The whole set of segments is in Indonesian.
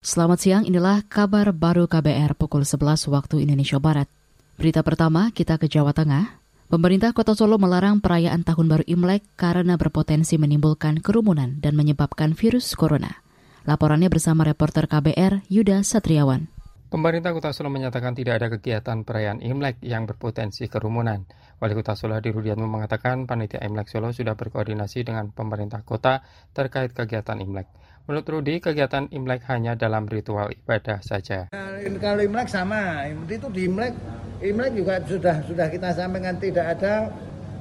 Selamat siang, inilah kabar baru KBR pukul 11 waktu Indonesia Barat. Berita pertama, kita ke Jawa Tengah. Pemerintah Kota Solo melarang perayaan Tahun Baru Imlek karena berpotensi menimbulkan kerumunan dan menyebabkan virus corona. Laporannya bersama reporter KBR Yuda Satriawan. Pemerintah Kota Solo menyatakan tidak ada kegiatan perayaan Imlek yang berpotensi kerumunan. Wali Kota Solo Hadi Rudiatmo mengatakan panitia Imlek Solo sudah berkoordinasi dengan pemerintah kota terkait kegiatan Imlek. Menurut Rudi, kegiatan Imlek hanya dalam ritual ibadah saja. Kalau Imlek sama, itu di Imlek, Imlek juga sudah sudah kita sampaikan tidak ada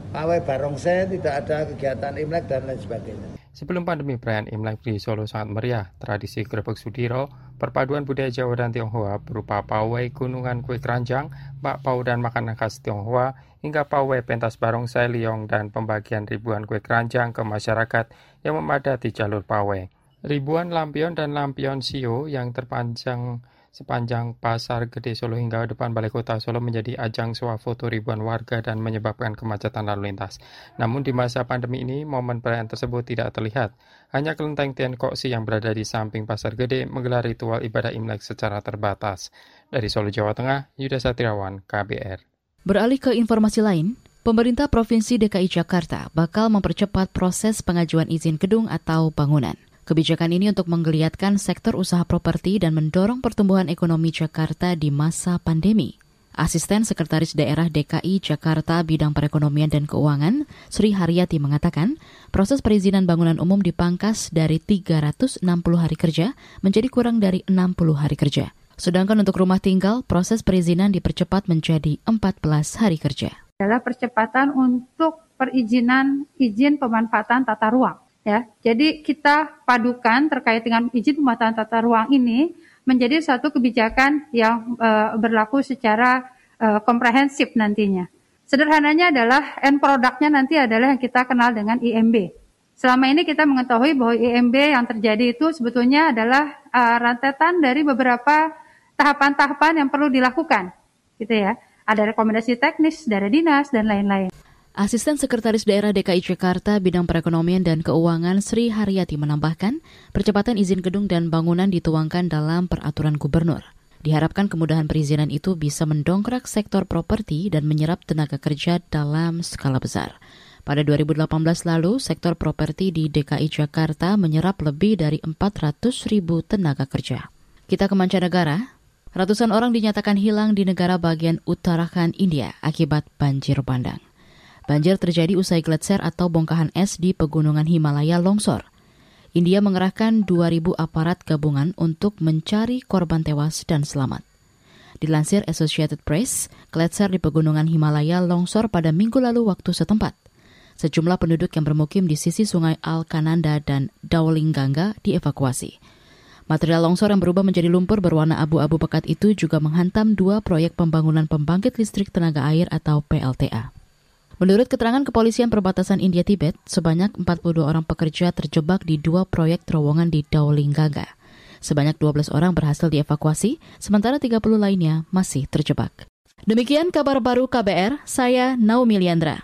pawai barongsai, tidak ada kegiatan Imlek dan lain sebagainya. Sebelum pandemi, perayaan Imlek di Solo sangat meriah. Tradisi Grebek Sudiro, perpaduan budaya Jawa dan Tionghoa berupa pawai, gunungan kue keranjang, bakpao dan makanan khas Tionghoa, hingga pawai pentas barongsai liong dan pembagian ribuan kue keranjang ke masyarakat yang memadati jalur pawai. Ribuan lampion dan lampion sio yang terpanjang sepanjang Pasar Gede Solo hingga depan Balai Kota Solo menjadi ajang swafoto ribuan warga dan menyebabkan kemacetan lalu lintas. Namun di masa pandemi ini, momen perayaan tersebut tidak terlihat. Hanya kelenteng Tiankoksi yang berada di samping Pasar Gede menggelar ritual ibadah Imlek secara terbatas. Dari Solo, Jawa Tengah, Yuda Satriawan, KBR. Beralih ke informasi lain, Pemerintah Provinsi DKI Jakarta bakal mempercepat proses pengajuan izin gedung atau bangunan. Kebijakan ini untuk menggeliatkan sektor usaha properti dan mendorong pertumbuhan ekonomi Jakarta di masa pandemi. Asisten Sekretaris Daerah DKI Jakarta Bidang Perekonomian dan Keuangan, Sri Haryati mengatakan, proses perizinan bangunan umum dipangkas dari 360 hari kerja menjadi kurang dari 60 hari kerja. Sedangkan untuk rumah tinggal, proses perizinan dipercepat menjadi 14 hari kerja. Adalah percepatan untuk perizinan izin pemanfaatan tata ruang ya. Jadi kita padukan terkait dengan izin pemanfaatan tata ruang ini menjadi satu kebijakan yang uh, berlaku secara uh, komprehensif nantinya. Sederhananya adalah end produknya nanti adalah yang kita kenal dengan IMB. Selama ini kita mengetahui bahwa IMB yang terjadi itu sebetulnya adalah uh, rantetan dari beberapa tahapan-tahapan yang perlu dilakukan, gitu ya. Ada rekomendasi teknis dari dinas dan lain-lain. Asisten Sekretaris Daerah DKI Jakarta Bidang Perekonomian dan Keuangan Sri Haryati menambahkan, percepatan izin gedung dan bangunan dituangkan dalam peraturan gubernur. Diharapkan kemudahan perizinan itu bisa mendongkrak sektor properti dan menyerap tenaga kerja dalam skala besar. Pada 2018 lalu, sektor properti di DKI Jakarta menyerap lebih dari 400 ribu tenaga kerja. Kita ke mancanegara, ratusan orang dinyatakan hilang di negara bagian utarakan India akibat banjir bandang. Banjir terjadi usai gletser atau bongkahan es di pegunungan Himalaya longsor. India mengerahkan 2.000 aparat gabungan untuk mencari korban tewas dan selamat. Dilansir Associated Press, gletser di pegunungan Himalaya longsor pada minggu lalu waktu setempat. Sejumlah penduduk yang bermukim di sisi sungai Alkananda dan Daulinganga dievakuasi. Material longsor yang berubah menjadi lumpur berwarna abu-abu pekat itu juga menghantam dua proyek pembangunan pembangkit listrik tenaga air atau PLTA. Menurut keterangan kepolisian perbatasan India-Tibet, sebanyak 42 orang pekerja terjebak di dua proyek terowongan di Daolinggaga. Sebanyak 12 orang berhasil dievakuasi, sementara 30 lainnya masih terjebak. Demikian kabar baru KBR, saya Naomi Liandra.